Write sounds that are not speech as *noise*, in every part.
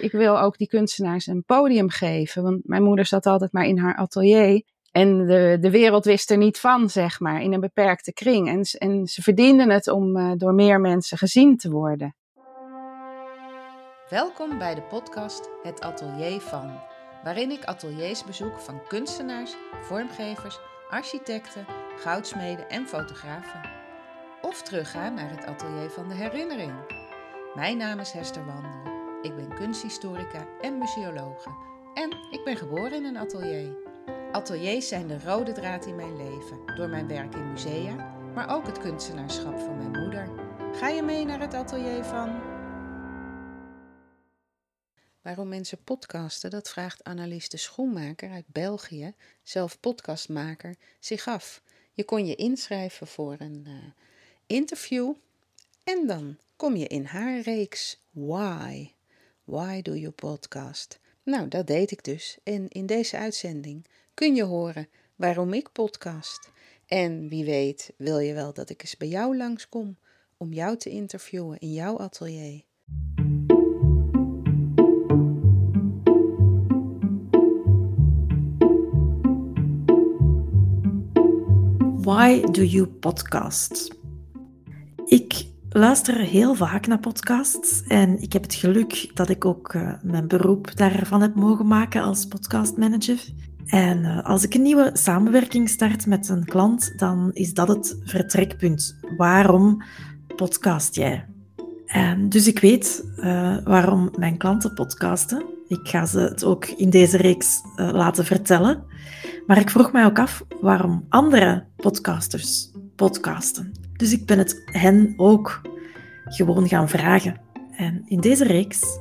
Ik wil ook die kunstenaars een podium geven. Want mijn moeder zat altijd maar in haar atelier. En de, de wereld wist er niet van, zeg maar, in een beperkte kring. En, en ze verdienden het om uh, door meer mensen gezien te worden. Welkom bij de podcast Het Atelier van, waarin ik ateliers bezoek van kunstenaars, vormgevers, architecten, goudsmeden en fotografen. Of terugga naar het atelier van de herinnering. Mijn naam is Hester Wandel. Ik ben kunsthistorica en museologe. En ik ben geboren in een atelier. Ateliers zijn de rode draad in mijn leven, door mijn werk in musea, maar ook het kunstenaarschap van mijn moeder. Ga je mee naar het atelier van? Waarom mensen podcasten, dat vraagt Annelies de Schoenmaker uit België, zelf podcastmaker, zich af. Je kon je inschrijven voor een uh, interview en dan kom je in haar reeks Why? Why do you podcast? Nou, dat deed ik dus. En in deze uitzending kun je horen waarom ik podcast. En wie weet, wil je wel dat ik eens bij jou langskom om jou te interviewen in jouw atelier. Why do you podcast? Ik luister heel vaak naar podcasts en ik heb het geluk dat ik ook uh, mijn beroep daarvan heb mogen maken als podcastmanager. En uh, als ik een nieuwe samenwerking start met een klant, dan is dat het vertrekpunt. Waarom podcast jij? En dus ik weet uh, waarom mijn klanten podcasten. Ik ga ze het ook in deze reeks laten vertellen. Maar ik vroeg mij ook af waarom andere podcasters podcasten. Dus ik ben het hen ook gewoon gaan vragen. En in deze reeks,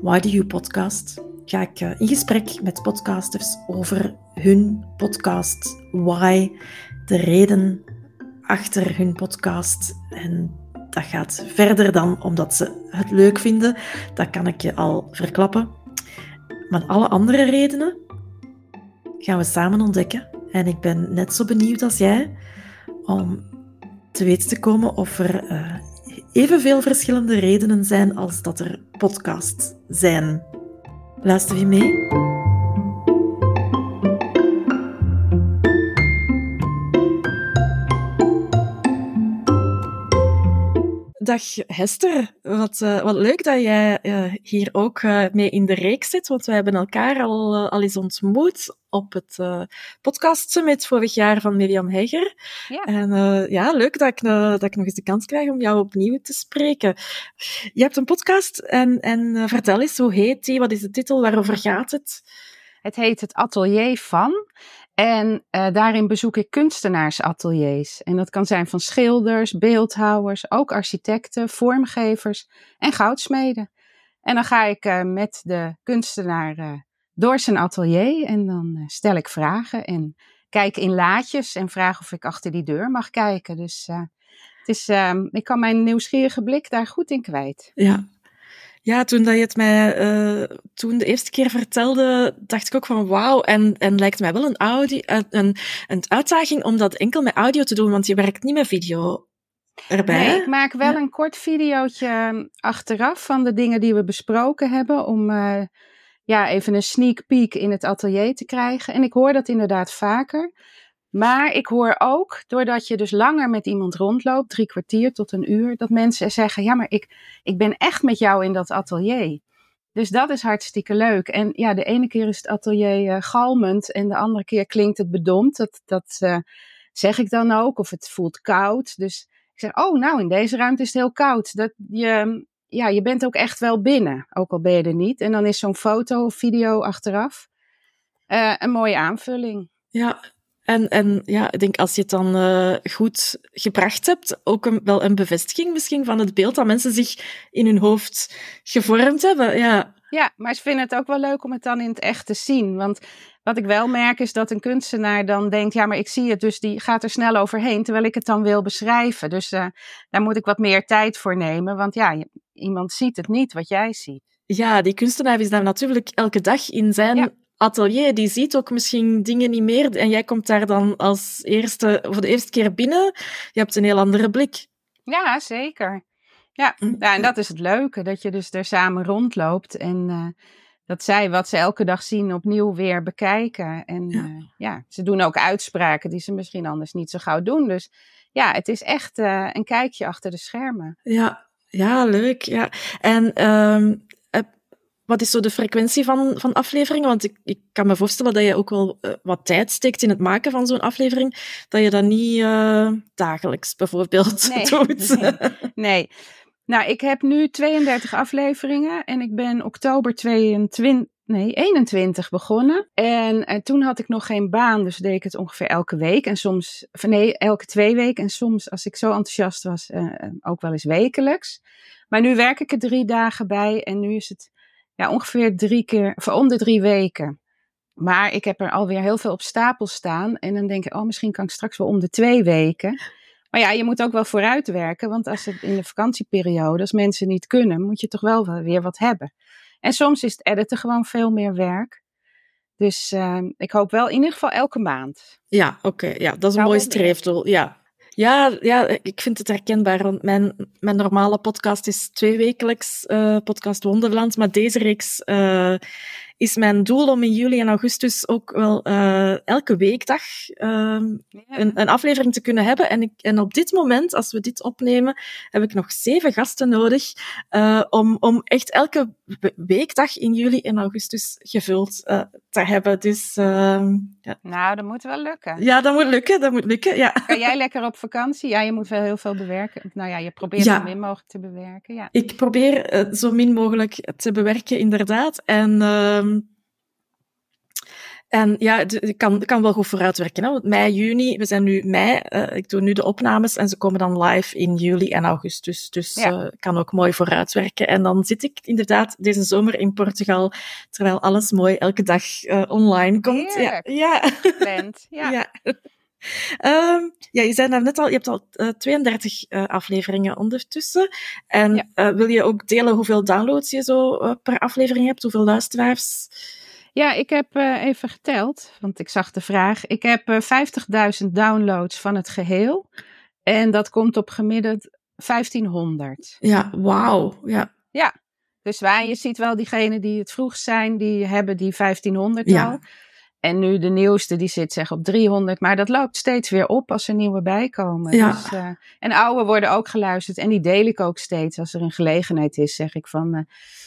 Why Do You Podcast, ga ik eh, in gesprek met podcasters over hun podcast, why, de reden achter hun podcast. En dat gaat verder dan omdat ze het leuk vinden, dat kan ik je al verklappen. Maar alle andere redenen gaan we samen ontdekken. En ik ben net zo benieuwd als jij om te weten te komen of er uh, evenveel verschillende redenen zijn als dat er podcasts zijn. Luister je mee? Dag Hester, wat, uh, wat leuk dat jij uh, hier ook mee in de reeks zit, want wij hebben elkaar al, al eens ontmoet op het podcast summit vorig jaar van Mirjam Hegger. Ja. En ja, leuk dat ik, dat ik nog eens de kans krijg om jou opnieuw te spreken. Je hebt een podcast en, en vertel eens, hoe heet die? Wat is de titel? Waarover gaat het? Het heet Het Atelier van. En uh, daarin bezoek ik kunstenaarsateliers. En dat kan zijn van schilders, beeldhouwers, ook architecten, vormgevers en goudsmeden. En dan ga ik uh, met de kunstenaar uh, door zijn atelier en dan stel ik vragen en kijk in laadjes en vraag of ik achter die deur mag kijken. Dus het is, ehm, ik kan mijn nieuwsgierige blik daar goed in kwijt. Ja, ja, toen dat je het mij uh, toen de eerste keer vertelde, dacht ik ook van wauw. En, en lijkt mij wel een, audio, een, een uitdaging om dat enkel met audio te doen, want je werkt niet met video erbij. Nee, ik maak wel een kort videootje achteraf van de dingen die we besproken hebben, om ja, even een sneak peek in het atelier te krijgen. En ik hoor dat inderdaad vaker. Maar ik hoor ook, doordat je dus langer met iemand rondloopt, drie kwartier tot een uur, dat mensen zeggen: Ja, maar ik, ik ben echt met jou in dat atelier. Dus dat is hartstikke leuk. En ja, de ene keer is het atelier uh, galmend en de andere keer klinkt het bedompt. Dat, dat uh, zeg ik dan ook. Of het voelt koud. Dus ik zeg: Oh, nou, in deze ruimte is het heel koud. Dat je, ja, je bent ook echt wel binnen, ook al ben je er niet. En dan is zo'n foto of video achteraf uh, een mooie aanvulling. Ja, en, en ja, ik denk als je het dan uh, goed gebracht hebt, ook wel een bevestiging misschien van het beeld dat mensen zich in hun hoofd gevormd hebben. Ja. Ja, maar ze vinden het ook wel leuk om het dan in het echt te zien. Want wat ik wel merk is dat een kunstenaar dan denkt, ja, maar ik zie het, dus die gaat er snel overheen, terwijl ik het dan wil beschrijven. Dus uh, daar moet ik wat meer tijd voor nemen, want ja, iemand ziet het niet wat jij ziet. Ja, die kunstenaar is daar natuurlijk elke dag in zijn atelier, die ziet ook misschien dingen niet meer. En jij komt daar dan als eerste, voor de eerste keer binnen. Je hebt een heel andere blik. Ja, zeker. Ja, Hm, ja, en dat is het leuke, dat je dus er samen rondloopt en eh, dat zij wat ze elke dag zien opnieuw weer bekijken. En Ja. ja. ja, ze doen ook uitspraken die ze misschien anders niet zo gauw doen. Dus ja, het is echt eh, een kijkje achter de schermen. Ja, ja, leuk. Ja. En ehm, eh, wat is zo de frequentie van, van afleveringen? Want ik, ik kan me voorstellen dat je ook wel eh, wat tijd steekt in het maken van zo'n aflevering. Dat je dat niet eh, dagelijks bijvoorbeeld *laughs* Nee. doet. Nee. Nee. Nou, ik heb nu 32 afleveringen en ik ben oktober 22, nee, 21 begonnen. En, eh, toen had ik nog geen baan, dus deed ik het ongeveer elke week. En soms, nee, elke twee weken. En soms, als ik zo enthousiast was, eh, eh, ook wel eens wekelijks. Maar nu werk ik er drie dagen bij en nu is het ja, ongeveer drie keer, of om de drie weken. Maar ik heb er alweer heel veel op stapel staan. En dan denk ik, oh, misschien kan ik straks wel om de twee weken. Maar ja, je moet ook wel vooruitwerken. Want als het in de vakantieperiode, als mensen niet kunnen, moet je toch wel weer wat hebben. En soms is het editen gewoon veel meer werk. Dus eh, ik hoop wel in ieder geval elke maand. Ja, oké. Ja, dat is een mooi streefdoel. Ja. Ja, ja, ik vind het herkenbaar. Want mijn, mijn normale podcast is tweewekelijks, eh podcast Wonderland. Maar deze reeks eh, is mijn doel om in juli en augustus ook wel eh, elke weekdag ehm, een, een aflevering te kunnen hebben. En, ik, en op dit moment, als we dit opnemen, heb ik nog zeven gasten nodig eh, om, om echt elke we- weekdag in juli en augustus gevuld eh, te hebben. Dus ehm, ja. Nou, dat moet wel lukken. ja, dat moet lukken. Dat moet lukken, ja. Kan jij lekker op vakantie? Ja, je moet wel heel veel bewerken. Nou ja, je probeert Ja. zo min mogelijk te bewerken. Ja. Ik probeer zo min mogelijk te bewerken, inderdaad. En, ehm, en ja, het kan, kan wel goed vooruitwerken. Hè? Want mei, juni, we zijn nu mei. eh, ik doe nu de opnames en ze komen dan live in juli en augustus. Dus Ja. eh, kan ook mooi vooruitwerken. En dan zit ik inderdaad deze zomer in Portugal, terwijl alles mooi elke dag eh, online komt. Ja, Heerlijk. ja. *laughs* Ja. Ja. Ehm, ja, je zei net al, je hebt al eh, 32 eh, afleveringen ondertussen. En Ja. wil je ook delen hoeveel downloads je zo per aflevering hebt? Hoeveel luisteraars? Ja, ik heb eh, even geteld, want ik zag de vraag. Ik heb eh, 50.000 downloads van het geheel. En dat komt op gemiddeld 1500. Ja, wauw. Ja. Dus waar, je ziet wel diegenen die het vroeg zijn, die hebben die 1500 Ja. al. En nu de nieuwste, die zit zeg op 300. Maar dat loopt steeds weer op als er nieuwe bijkomen. Ja. Dus, eh, en oude worden ook geluisterd. En die deel ik ook steeds. Als er een gelegenheid is, zeg ik van... eh,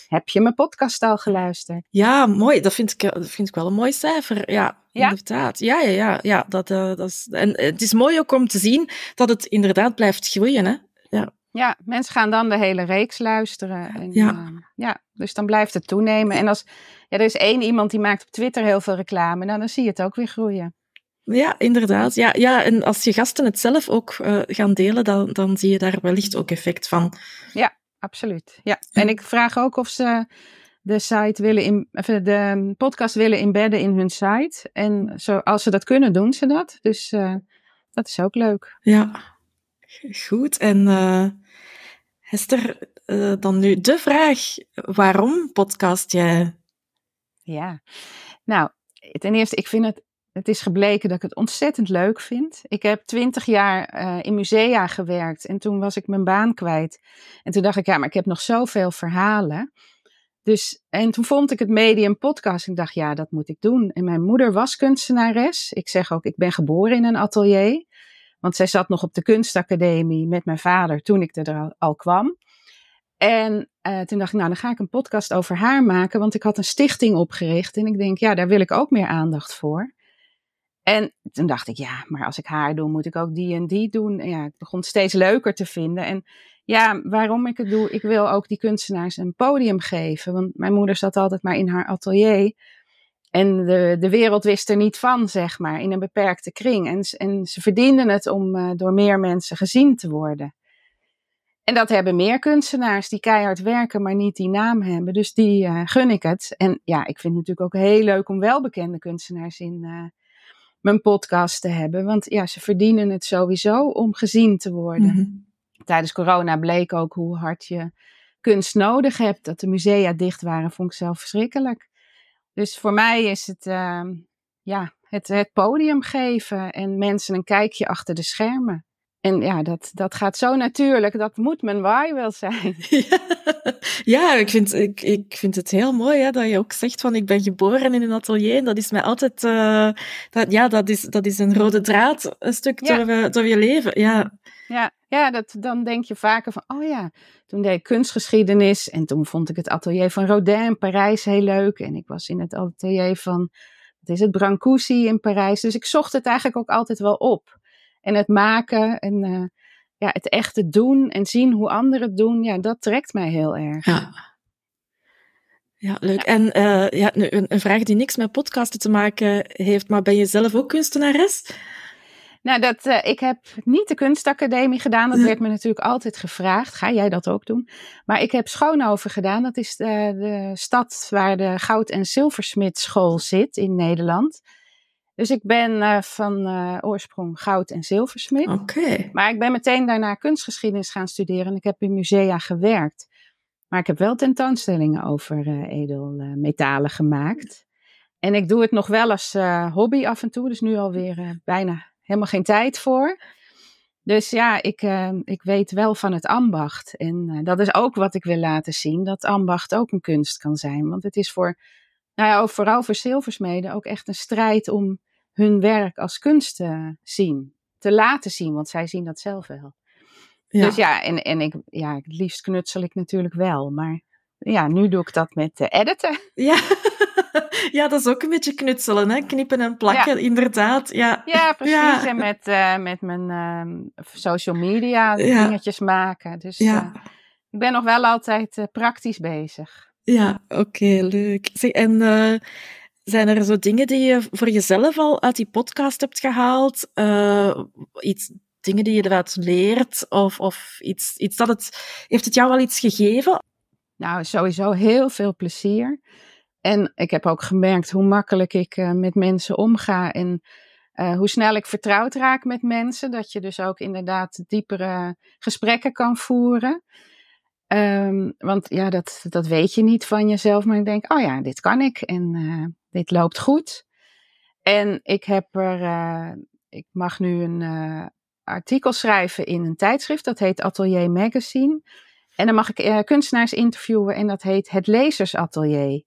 heb je mijn podcast al geluisterd? ja, mooi. Dat vind, ik, eh, dat vind ik wel een mooi cijfer. Ja, Ja? inderdaad. Ja, ja, ja. ja dat, dat is, en het is mooi ook om te zien dat het inderdaad blijft groeien. Hè? Ja, mensen gaan dan de hele reeks luisteren. En, Ja. ja. ja, dus dan blijft het toenemen. En als ja, er is één iemand die maakt op Twitter heel veel reclame, nou, dan zie je het ook weer groeien. Ja, inderdaad. Ja, ja, en als je gasten het zelf ook eh, gaan delen, dan, dan zie je daar wellicht ook effect van. Absoluut. Ja. En ik vraag ook of ze de site willen in, of de podcast willen embedden in hun site. En zo, als ze dat kunnen, doen ze dat. Dus eh, dat is ook leuk. Ja, goed. En eh, Hester, eh, dan nu de vraag: waarom podcast jij? Ja. Nou, ten eerste, ik vind het. Het is gebleken dat ik het ontzettend leuk vind. Ik heb twintig jaar eh, in musea gewerkt en toen was ik mijn baan kwijt. En toen dacht ik, ja, maar ik heb nog zoveel verhalen. Dus, en toen vond ik het medium podcast. Ik dacht, ja, dat moet ik doen. En mijn moeder was kunstenares. Ik zeg ook, ik ben geboren in een atelier. Want zij zat nog op de kunstacademie met mijn vader toen ik er al, kwam. En eh, toen dacht ik, nou, dan ga ik een podcast over haar maken. Want ik had een stichting opgericht. En ik denk, ja, daar wil ik ook meer aandacht voor. En toen dacht ik, ja, maar als ik haar doe, moet ik ook die en die doen. En ja, ik begon het steeds leuker te vinden. En ja, waarom ik het doe, ik wil ook die kunstenaars een podium geven. Want mijn moeder zat altijd maar in haar atelier. En de, de wereld wist er niet van, zeg maar, in een beperkte kring. En, en ze verdienden het om eh, door meer mensen gezien te worden. En dat hebben meer kunstenaars die keihard werken, maar niet die naam hebben. Dus die eh, gun ik het. En ja, ik vind het natuurlijk ook heel leuk om welbekende kunstenaars in eh, mijn podcast te hebben. Want ja, ze verdienen het sowieso om gezien te worden. Mhm. Tijdens corona bleek ook hoe hard je kunst nodig hebt. Dat de musea dicht waren, vond ik zelf verschrikkelijk. Dus voor mij is het, ehm, ja, het, het podium geven en mensen een kijkje achter de schermen. En ja, dat, dat gaat zo natuurlijk. Dat moet mijn why wel zijn. *laughs* Ja, ik, vind, ik, ik vind het heel mooi hè, dat je ook zegt van ik ben geboren in een atelier. En dat is mij altijd... Uh, dat, ja, dat is, dat is een rode draad een stuk ja. door, door je leven. Ja, ja, ja dat, dan denk je vaker van... Oh ja, toen deed ik kunstgeschiedenis. En toen vond ik het atelier van Rodin in Parijs heel leuk. En ik was in het atelier van... Wat is het? Brancusi in Parijs. Dus ik zocht het eigenlijk ook altijd wel op. En het maken en uh, ja, het echte doen en zien hoe anderen het doen, ja, dat trekt mij heel erg. Ja. Ja, leuk. Ja. En uh, ja, een, een, vraag die niks met podcasten te maken heeft, maar ben je zelf ook kunstenares? Nou, dat, uh, ik heb niet de kunstacademie gedaan. Dat werd me natuurlijk altijd gevraagd. Ga jij dat ook doen? Maar ik heb Schoonhoven gedaan. Dat is de, de stad waar de goud- en zilversmidschool zit in Nederland. Dus ik ben uh, van uh, oorsprong goud- en zilversmid. Oké. Okay. Maar ik ben meteen daarna kunstgeschiedenis gaan studeren en ik heb in musea gewerkt. Maar ik heb wel tentoonstellingen over edelmetalen gemaakt. En ik doe het nog wel als hobby af en toe, dus nu alweer bijna helemaal geen tijd voor. Dus ja, ik, ik weet wel van het ambacht. En dat is ook wat ik wil laten zien, dat ambacht ook een kunst kan zijn. Want het is voor, nou ja, vooral voor zilversmeden ook echt een strijd om hun werk als kunst te zien. Te laten zien, want zij zien dat zelf wel. Ja. Dus ja, en, en ik, ja, het liefst knutsel ik natuurlijk wel. Maar ja, nu doe ik dat met uh, editen. *laughs* Ja. *laughs* ja, dat is ook een beetje knutselen, hè? Knippen en plakken, ja. inderdaad. Ja, ja precies. Ja. En met, uh, met mijn uh, social media dingetjes maken. Dus uh, ik ben nog wel altijd praktisch bezig. Ja, oké, okay, leuk. Zeg, en zijn er zo dingen die je voor jezelf al uit die podcast hebt gehaald? Iets, dingen die je eruit leert? Of, of iets, iets dat het... Heeft het jou al iets gegeven? Nou, sowieso heel veel plezier. En ik heb ook gemerkt hoe makkelijk ik uh, met mensen omga. En uh, hoe snel ik vertrouwd raak met mensen. Dat je dus ook inderdaad diepere gesprekken kan voeren. Um, want ja, dat, dat weet je niet van jezelf. Maar ik denk, oh ja, dit kan ik. En uh, dit loopt goed. En ik heb er, ik mag nu een artikel schrijven in een tijdschrift. Dat heet Atelier Magazine. En dan mag ik kunstenaars interviewen. En dat heet Het Lezersatelier.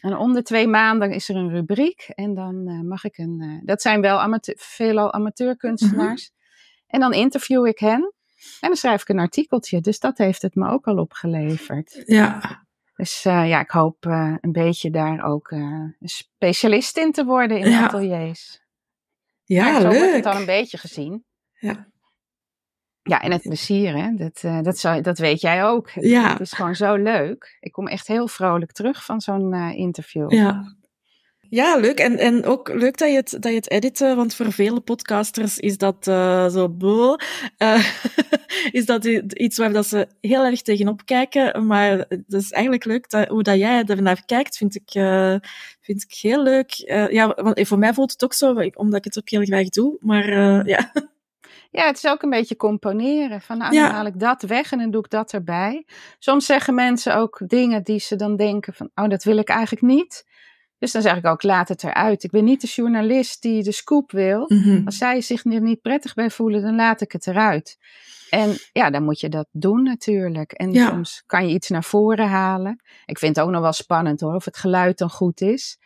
En om de twee maanden is er een rubriek. En dan mag ik een. dat zijn wel amateur, veelal amateurkunstenaars. Mm -hmm. En dan interview ik hen. En dan schrijf ik een artikeltje. Dus dat heeft het me ook al opgeleverd. Ja. Dus ja, ik hoop een beetje daar ook een specialist in te worden in ja. ateliers. Ja, maar leuk. Zo wordt het al een beetje gezien. Ja. Ja, en het plezier, hè? Dat, dat, zou, dat weet jij ook. Ja. Het is gewoon zo leuk. Ik kom echt heel vrolijk terug van zo'n interview. Ja. Ja, leuk. En, en ook leuk dat je, het, dat je het editen, want voor vele podcasters is dat uh, zo uh, *laughs* is dat iets waar dat ze heel erg tegenop kijken. Maar het is eigenlijk leuk dat, hoe dat jij ernaar kijkt, vind ik, uh, vind ik heel leuk. ja, want voor mij voelt het ook zo, omdat ik het ook heel graag doe. Maar ja. Ja, het is ook een beetje componeren. Van nou, dan ja. haal ik dat weg en dan doe ik dat erbij. Soms zeggen mensen ook dingen die ze dan denken van, oh, dat wil ik eigenlijk niet. Dus dan zeg ik ook, laat het eruit. Ik ben niet de journalist die de scoop wil. Mm -hmm. Als zij zich er niet prettig bij voelen, dan laat ik het eruit. En ja, dan moet je dat doen natuurlijk. En ja. soms kan je iets naar voren halen. Ik vind het ook nog wel spannend hoor, of het geluid dan goed is.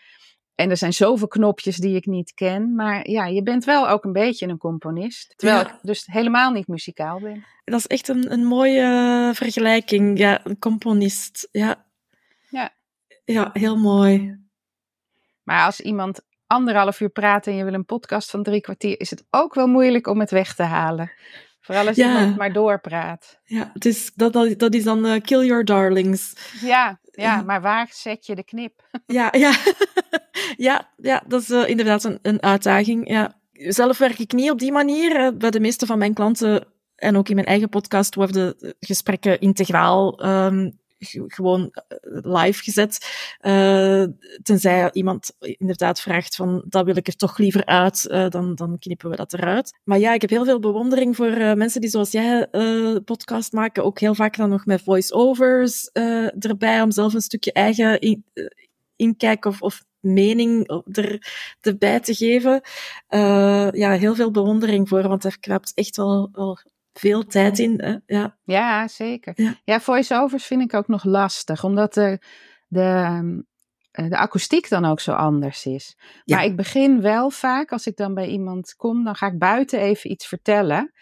En er zijn zoveel knopjes die ik niet ken. Maar ja, je bent wel ook een beetje een componist. Terwijl ja. ik dus helemaal niet muzikaal ben. Dat is echt een, een mooie vergelijking. Ja, een componist. Ja. Ja. Ja, heel mooi. Maar als iemand anderhalf uur praat en je wil een podcast van drie kwartier, is het ook wel moeilijk om het weg te halen. Vooral als ja. iemand maar doorpraat. Ja, het is, dat, dat, dat is dan uh, kill your darlings. Ja, ja, maar waar zet je de knip? Ja, ja. *laughs* ja, ja dat is uh, inderdaad een, uitdaging. Ja. Zelf werk ik niet op die manier. Uh, bij de meeste van mijn klanten en ook in mijn eigen podcast worden gesprekken integraal um, gewoon live gezet. Tenzij iemand inderdaad vraagt van, dat wil ik er toch liever uit, dan, dan knippen we dat eruit. Maar ja, ik heb heel veel bewondering voor mensen die zoals jij podcast maken. Ook heel vaak dan nog met voice-overs erbij, om zelf een stukje eigen in, inkijk of, of mening er, erbij te geven. Uh, ja, heel veel bewondering voor, want er kruipt echt wel, wel veel tijd in. Hè? Ja. ja, zeker. Ja. ja, voice-overs vind ik ook nog lastig, omdat de, de, de akoestiek dan ook zo anders is. Maar ik begin wel vaak, als ik dan bij iemand kom, dan ga ik buiten even iets vertellen.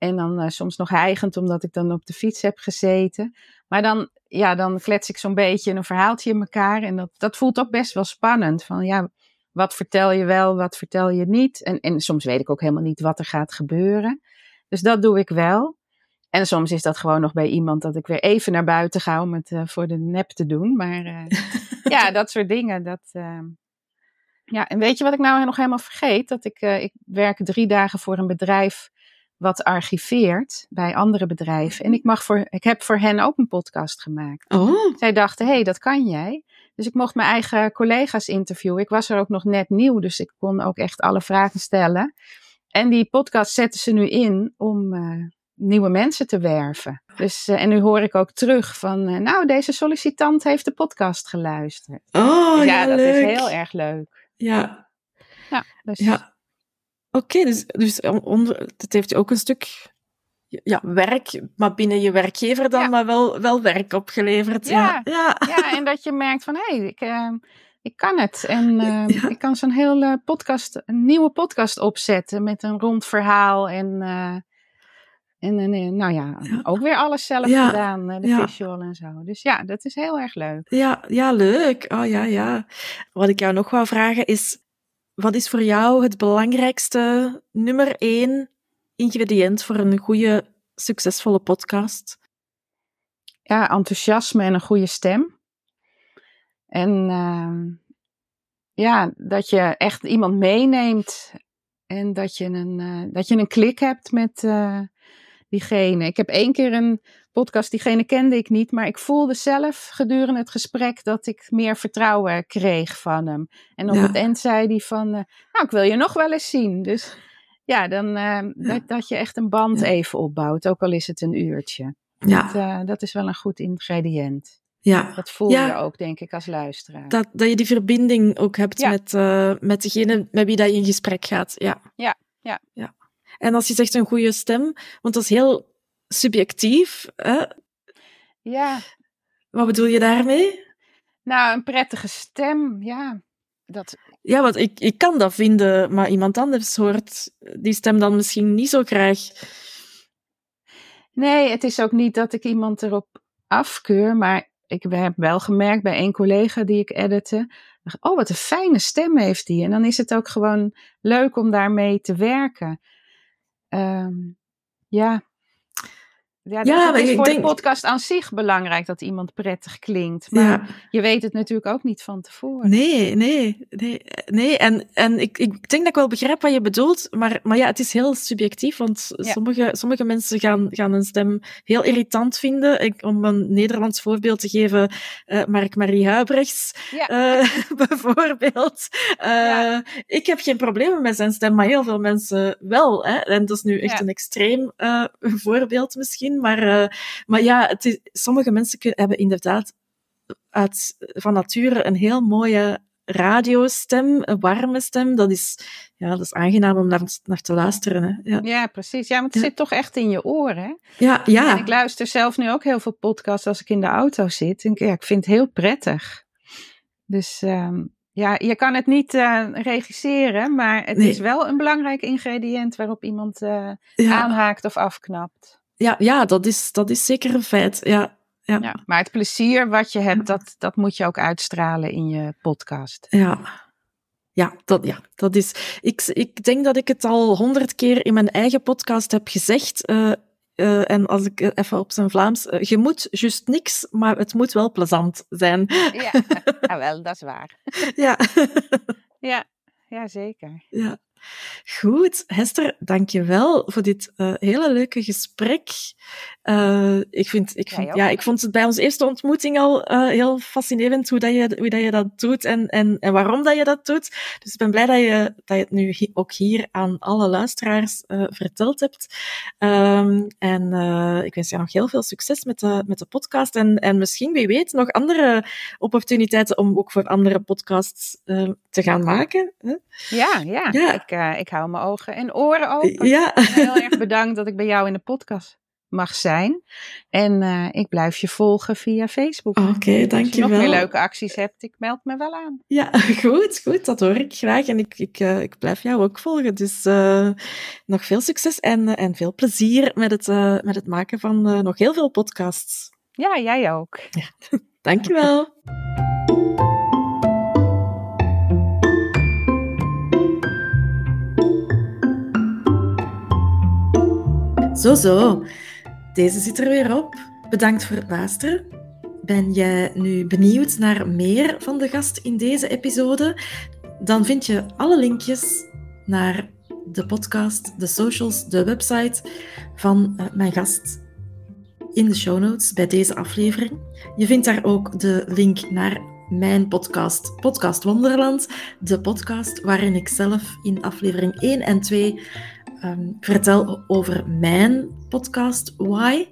En dan uh, soms nog hijgend, omdat ik dan op de fiets heb gezeten. Maar dan, ja, dan klets ik zo'n beetje een verhaaltje in elkaar. En dat, dat voelt ook best wel spannend. Van ja, wat vertel je wel, wat vertel je niet? En, en soms weet ik ook helemaal niet wat er gaat gebeuren. Dus dat doe ik wel. En soms is dat gewoon nog bij iemand dat ik weer even naar buiten ga om het uh, voor de nep te doen. Maar uh, *laughs* ja, dat soort dingen. Dat, uh, ja, en weet je wat ik nou nog helemaal vergeet? Dat ik, ik werk drie dagen voor een bedrijf wat archiveert bij andere bedrijven. En ik, mag voor, ik heb voor hen ook een podcast gemaakt. Oh. Zij dachten, hé, hey, dat kan jij. Dus ik mocht mijn eigen collega's interviewen. Ik was er ook nog net nieuw, dus ik kon ook echt alle vragen stellen. En die podcast zetten ze nu in om uh, nieuwe mensen te werven. Dus, uh, en nu hoor ik ook terug van, uh, nou, deze sollicitant heeft de podcast geluisterd. Oh, dus ja, dat leuk. is heel erg leuk. Ja. Ja, dus Ja. Oké, dus, dus onder, het heeft je ook een stuk ja, werk, maar binnen je werkgever dan, Ja. maar wel, wel werk opgeleverd. Ja. Ja. Ja. Ja, en dat je merkt van, hé, hey, ik, eh, ik kan het. En eh, Ja. ik kan zo'n hele podcast, een nieuwe podcast opzetten met een rond verhaal en, eh, en, en eh, nou ja, Ja. ook weer alles zelf Ja. gedaan, eh, de Ja. visual en zo. Dus ja, dat is heel erg leuk. Ja, ja, leuk. Oh ja, ja. Wat ik jou nog wou vragen is, wat is voor jou het belangrijkste nummer één ingrediënt voor een goede, succesvolle podcast? Ja, enthousiasme en een goede stem. En ehm, ja, dat je echt iemand meeneemt en dat je een, eh, dat je een klik hebt met eh, diegene. Ik heb één keer een podcast, diegene kende ik niet, maar ik voelde zelf gedurende het gesprek dat ik meer vertrouwen kreeg van hem. En op Ja. het eind zei hij van, eh, nou, ik wil je nog wel eens zien. Dus ja, dan eh, Dat, dat je echt een band Ja. even opbouwt, ook al is het een uurtje. Ja, Dat, eh, dat is wel een goed ingrediënt. ja. Dat voel Ja. je ook, denk ik, als luisteraar. Dat, dat je die verbinding ook hebt met, met degene met wie dat je in gesprek gaat. Ja. Ja, ja. ja. En als je zegt een goede stem, want dat is heel subjectief. Hè? Ja, Wat bedoel je daarmee? nou, een prettige stem, ja. Dat, Ja, want ik, ik kan dat vinden, maar iemand anders hoort die stem dan misschien niet zo graag. nee, het is ook niet dat ik iemand erop afkeur, maar ik heb wel gemerkt bij één collega die ik editte. Oh, wat een fijne stem heeft die. En dan is het ook gewoon leuk om daarmee te werken. Ehm, ja. Ja, Ja, het maar is voor denk- de podcast aan zich belangrijk dat iemand prettig klinkt. Maar Ja. je weet het natuurlijk ook niet van tevoren. Nee, nee, nee. nee. En, en ik, ik denk dat ik wel begrijp wat je bedoelt, maar, maar ja, het is heel subjectief, want Ja. sommige, sommige mensen gaan, gaan een stem heel irritant vinden. Ik, om een Nederlands voorbeeld te geven, eh Mark-Marie Huibrechts, Ja. eh, *laughs* bijvoorbeeld. Eh, Ja. Ik heb geen problemen met zijn stem, maar heel veel mensen wel. Hè? En dat is nu echt Ja. een extreem voorbeeld misschien, maar, eh, maar ja, het is, sommige mensen kun- hebben inderdaad uit, van nature een heel mooie radiostem, een warme stem. Dat is, ja, dat is aangenaam om naar, naar te luisteren. Hè. Ja, Ja, precies. Ja, want het Ja. zit toch echt in je oren. Hè? ja, En ja. ik luister zelf nu ook heel veel podcasts als ik in de auto zit. En ja, ik vind het heel prettig. Dus ehm, ja, je kan het niet eh, regisseren, maar het Nee. is wel een belangrijk ingrediënt waarop iemand eh, ja, aanhaakt of afknapt. Ja, ja dat, is, dat is zeker een feit. Ja, ja, ja. Ja. Maar het plezier wat je hebt, dat, dat moet je ook uitstralen in je podcast. Ja, dat, ja, dat is. Ik, ik denk dat ik het al honderd keer in mijn eigen podcast heb gezegd. eh, eh, en als ik even op zijn Vlaams. eh, je moet juist niks, maar het moet wel plezant zijn. Ja, ja *laughs* wel, dat is waar. ja. Ja, ja zeker. Ja. Goed, Hester, dank je wel voor dit eh, hele leuke gesprek. Uh, ik, vind, ik, vind, ja, ik vond het bij onze eerste ontmoeting al uh, heel fascinerend hoe, dat je, hoe dat je dat doet en, en, en waarom dat je dat doet. Dus ik ben blij dat je, dat je het nu ook hier aan alle luisteraars verteld hebt. Um, en ik wens je nog heel veel succes met de, met de podcast. En, en misschien, wie weet, nog andere opportuniteiten om ook voor andere podcasts te gaan maken. Hè? Ja, ja. ja. Ik, ik hou mijn ogen en oren open. Ja. Heel erg *laughs* bedankt dat ik bij jou in de podcast mag zijn. En uh, ik blijf je volgen via Facebook. Oké, okay, dankjewel. Als je nog meer leuke acties hebt, ik meld me wel aan. Ja, *laughs* goed, goed. Dat hoor ik graag. En ik, ik, uh, ik blijf jou ook volgen. Dus uh, nog veel succes en, en veel plezier met het, met het maken van nog heel veel podcasts. Ja, jij ook. Ja. *laughs* Dankjewel. Zo, zo. Deze zit er weer op. Bedankt voor het luisteren. Ben jij nu benieuwd naar meer van de gast in deze episode? Dan vind je alle linkjes naar de podcast, de socials, de website van uh, mijn gast in de show notes bij deze aflevering. Je vindt daar ook de link naar mijn podcast, Podcast Wonderland. De podcast waarin ik zelf in aflevering 1 en 2 um, vertel over mijn podcast Why.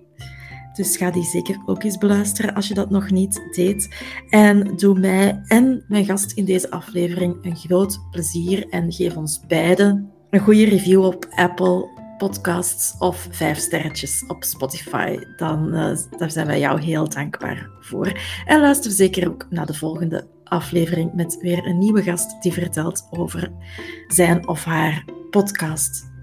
Dus ga die zeker ook eens beluisteren als je dat nog niet deed. En doe mij en mijn gast in deze aflevering een groot plezier en geef ons beiden een goede review op Apple Podcasts of vijf sterretjes op Spotify. Dan uh, daar zijn wij jou heel dankbaar voor. En luister zeker ook naar de volgende aflevering met weer een nieuwe gast die vertelt over zijn of haar podcast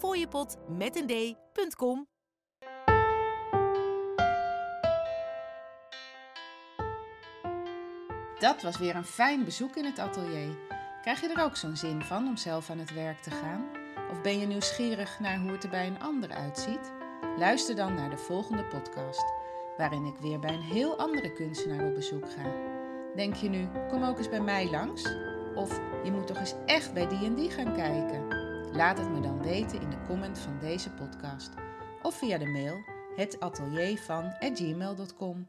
fooiepot met een d.com. Dat was weer een fijn bezoek in het atelier. Krijg je er ook zo'n zin van om zelf aan het werk te gaan? Of ben je nieuwsgierig naar hoe het er bij een ander uitziet? Luister dan naar de volgende podcast, waarin ik weer bij een heel andere kunstenaar op bezoek ga. Denk je nu, kom ook eens bij mij langs? Of je moet toch eens echt bij die en die gaan kijken? Laat het me dan weten in de comment van deze podcast of via de mail hetateliervan@gmail.com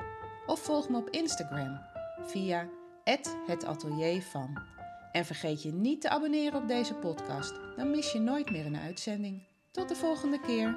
of volg me op Instagram via @hetateliervan. En vergeet je niet te abonneren op deze podcast, dan mis je nooit meer een uitzending. Tot de volgende keer.